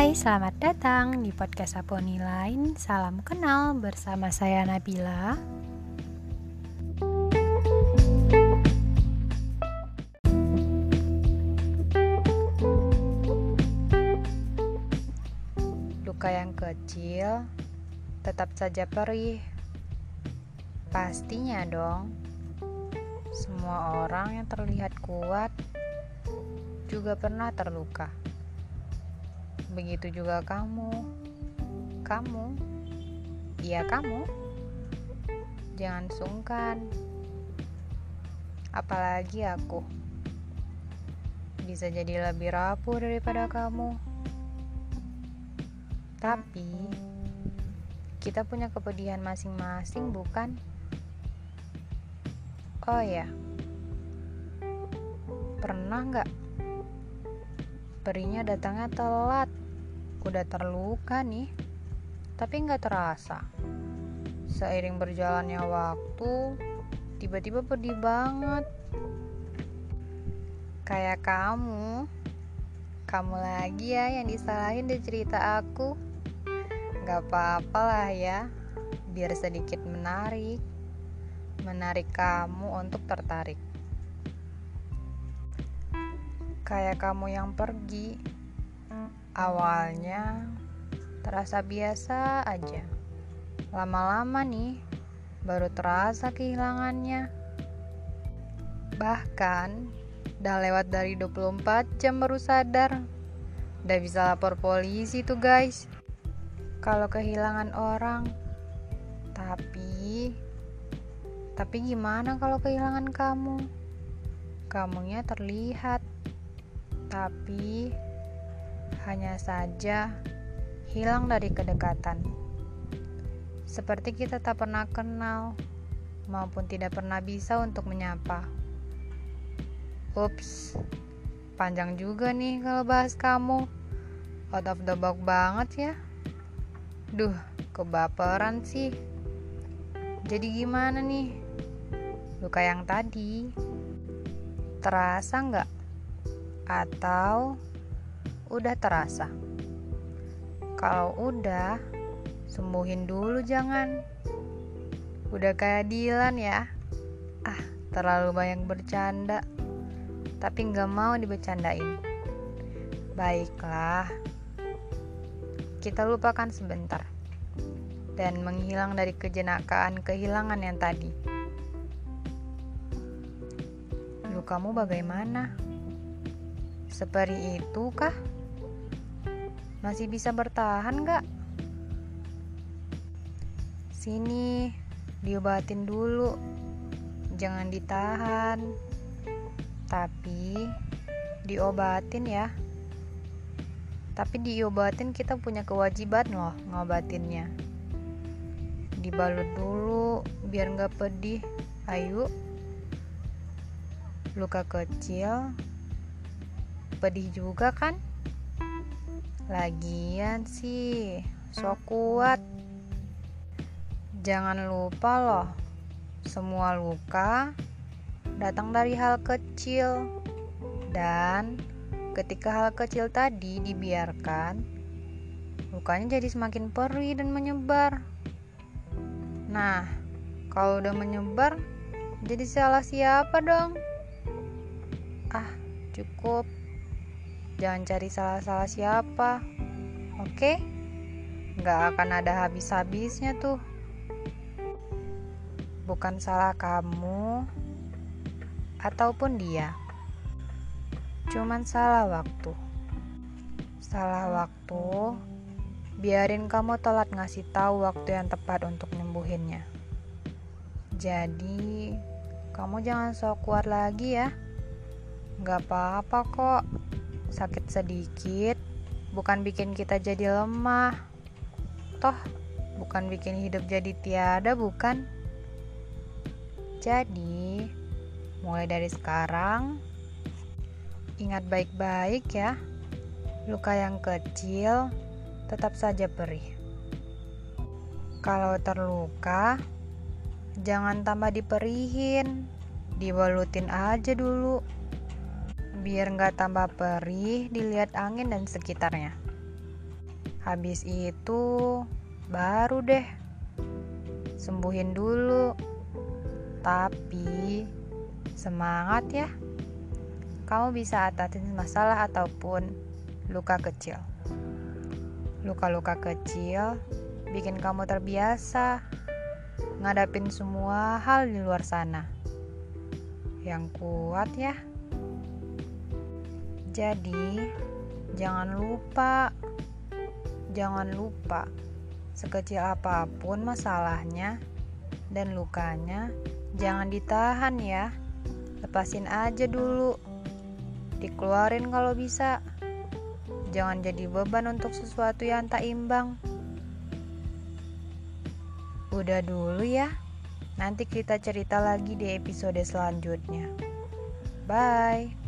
Hai, selamat datang di podcast Aponi Lain. Salam kenal bersama saya Nabila. Luka yang kecil tetap saja perih. Pastinya dong. Semua orang yang terlihat kuat juga pernah terluka. Begitu juga kamu. Kamu. Iya, kamu. Jangan sungkan. Apalagi aku. Bisa jadi lebih rapuh daripada kamu. Tapi kita punya kepedihan masing-masing, bukan? Oh ya, pernah nggak perinya datangnya telat? Udah terluka nih, tapi nggak terasa. Seiring berjalannya waktu, tiba-tiba pedih banget. Kayak kamu, kamu lagi ya yang disalahin di cerita aku. Gak apa-apa lah ya, biar sedikit menarik. Menarik kamu untuk tertarik. Kayak kamu yang pergi, awalnya terasa biasa aja. Lama-lama nih, baru terasa kehilangannya. Bahkan, udah lewat dari 24 jam baru sadar. Udah bisa lapor polisi tuh guys kalau kehilangan orang. Tapi tapi gimana kalau kehilangan kamu? Kamunya terlihat. Tapi hanya saja hilang dari kedekatan. Seperti kita tak pernah kenal maupun tidak pernah bisa untuk menyapa. Ups, panjang juga nih kalau bahas kamu. Out of the box banget ya. Duh, kebaperan sih. Jadi gimana nih? Luka yang tadi terasa nggak? Atau udah terasa? Kalau udah, sembuhin dulu jangan. Udah kayak Dilan ya. Ah, terlalu banyak bercanda. Tapi nggak mau dibecandain. Baiklah, kita lupakan sebentar dan menghilang dari kejenakaan kehilangan yang tadi. Lukamu bagaimana? Seperti itu kah? Masih bisa bertahan gak? Sini, diobatin dulu. Jangan ditahan. Tapi diobatin ya tapi diobatin kita punya kewajiban loh ngobatinnya dibalut dulu biar nggak pedih ayo luka kecil pedih juga kan lagian sih sok kuat jangan lupa loh semua luka datang dari hal kecil dan Ketika hal kecil tadi dibiarkan, lukanya jadi semakin perih dan menyebar. Nah, kalau udah menyebar, jadi salah siapa dong? Ah, cukup. Jangan cari salah-salah siapa. Oke? Nggak akan ada habis-habisnya tuh. Bukan salah kamu ataupun dia. Cuman salah waktu. Salah waktu. Biarin kamu telat ngasih tahu waktu yang tepat untuk nyembuhinnya. Jadi, kamu jangan sok kuat lagi ya. Gak apa-apa kok. Sakit sedikit bukan bikin kita jadi lemah. Toh, bukan bikin hidup jadi tiada, bukan? Jadi, mulai dari sekarang, Ingat baik-baik ya, luka yang kecil tetap saja perih. Kalau terluka, jangan tambah diperihin, dibalutin aja dulu. Biar nggak tambah perih dilihat angin dan sekitarnya. Habis itu baru deh sembuhin dulu. Tapi semangat ya. Kamu bisa atasin masalah ataupun luka kecil. Luka-luka kecil bikin kamu terbiasa ngadapin semua hal di luar sana. Yang kuat ya. Jadi, jangan lupa jangan lupa sekecil apa pun masalahnya dan lukanya jangan ditahan ya. Lepasin aja dulu. Dikeluarin kalau bisa. Jangan jadi beban untuk sesuatu yang tak imbang. Udah dulu ya. Nanti kita cerita lagi di episode selanjutnya. Bye.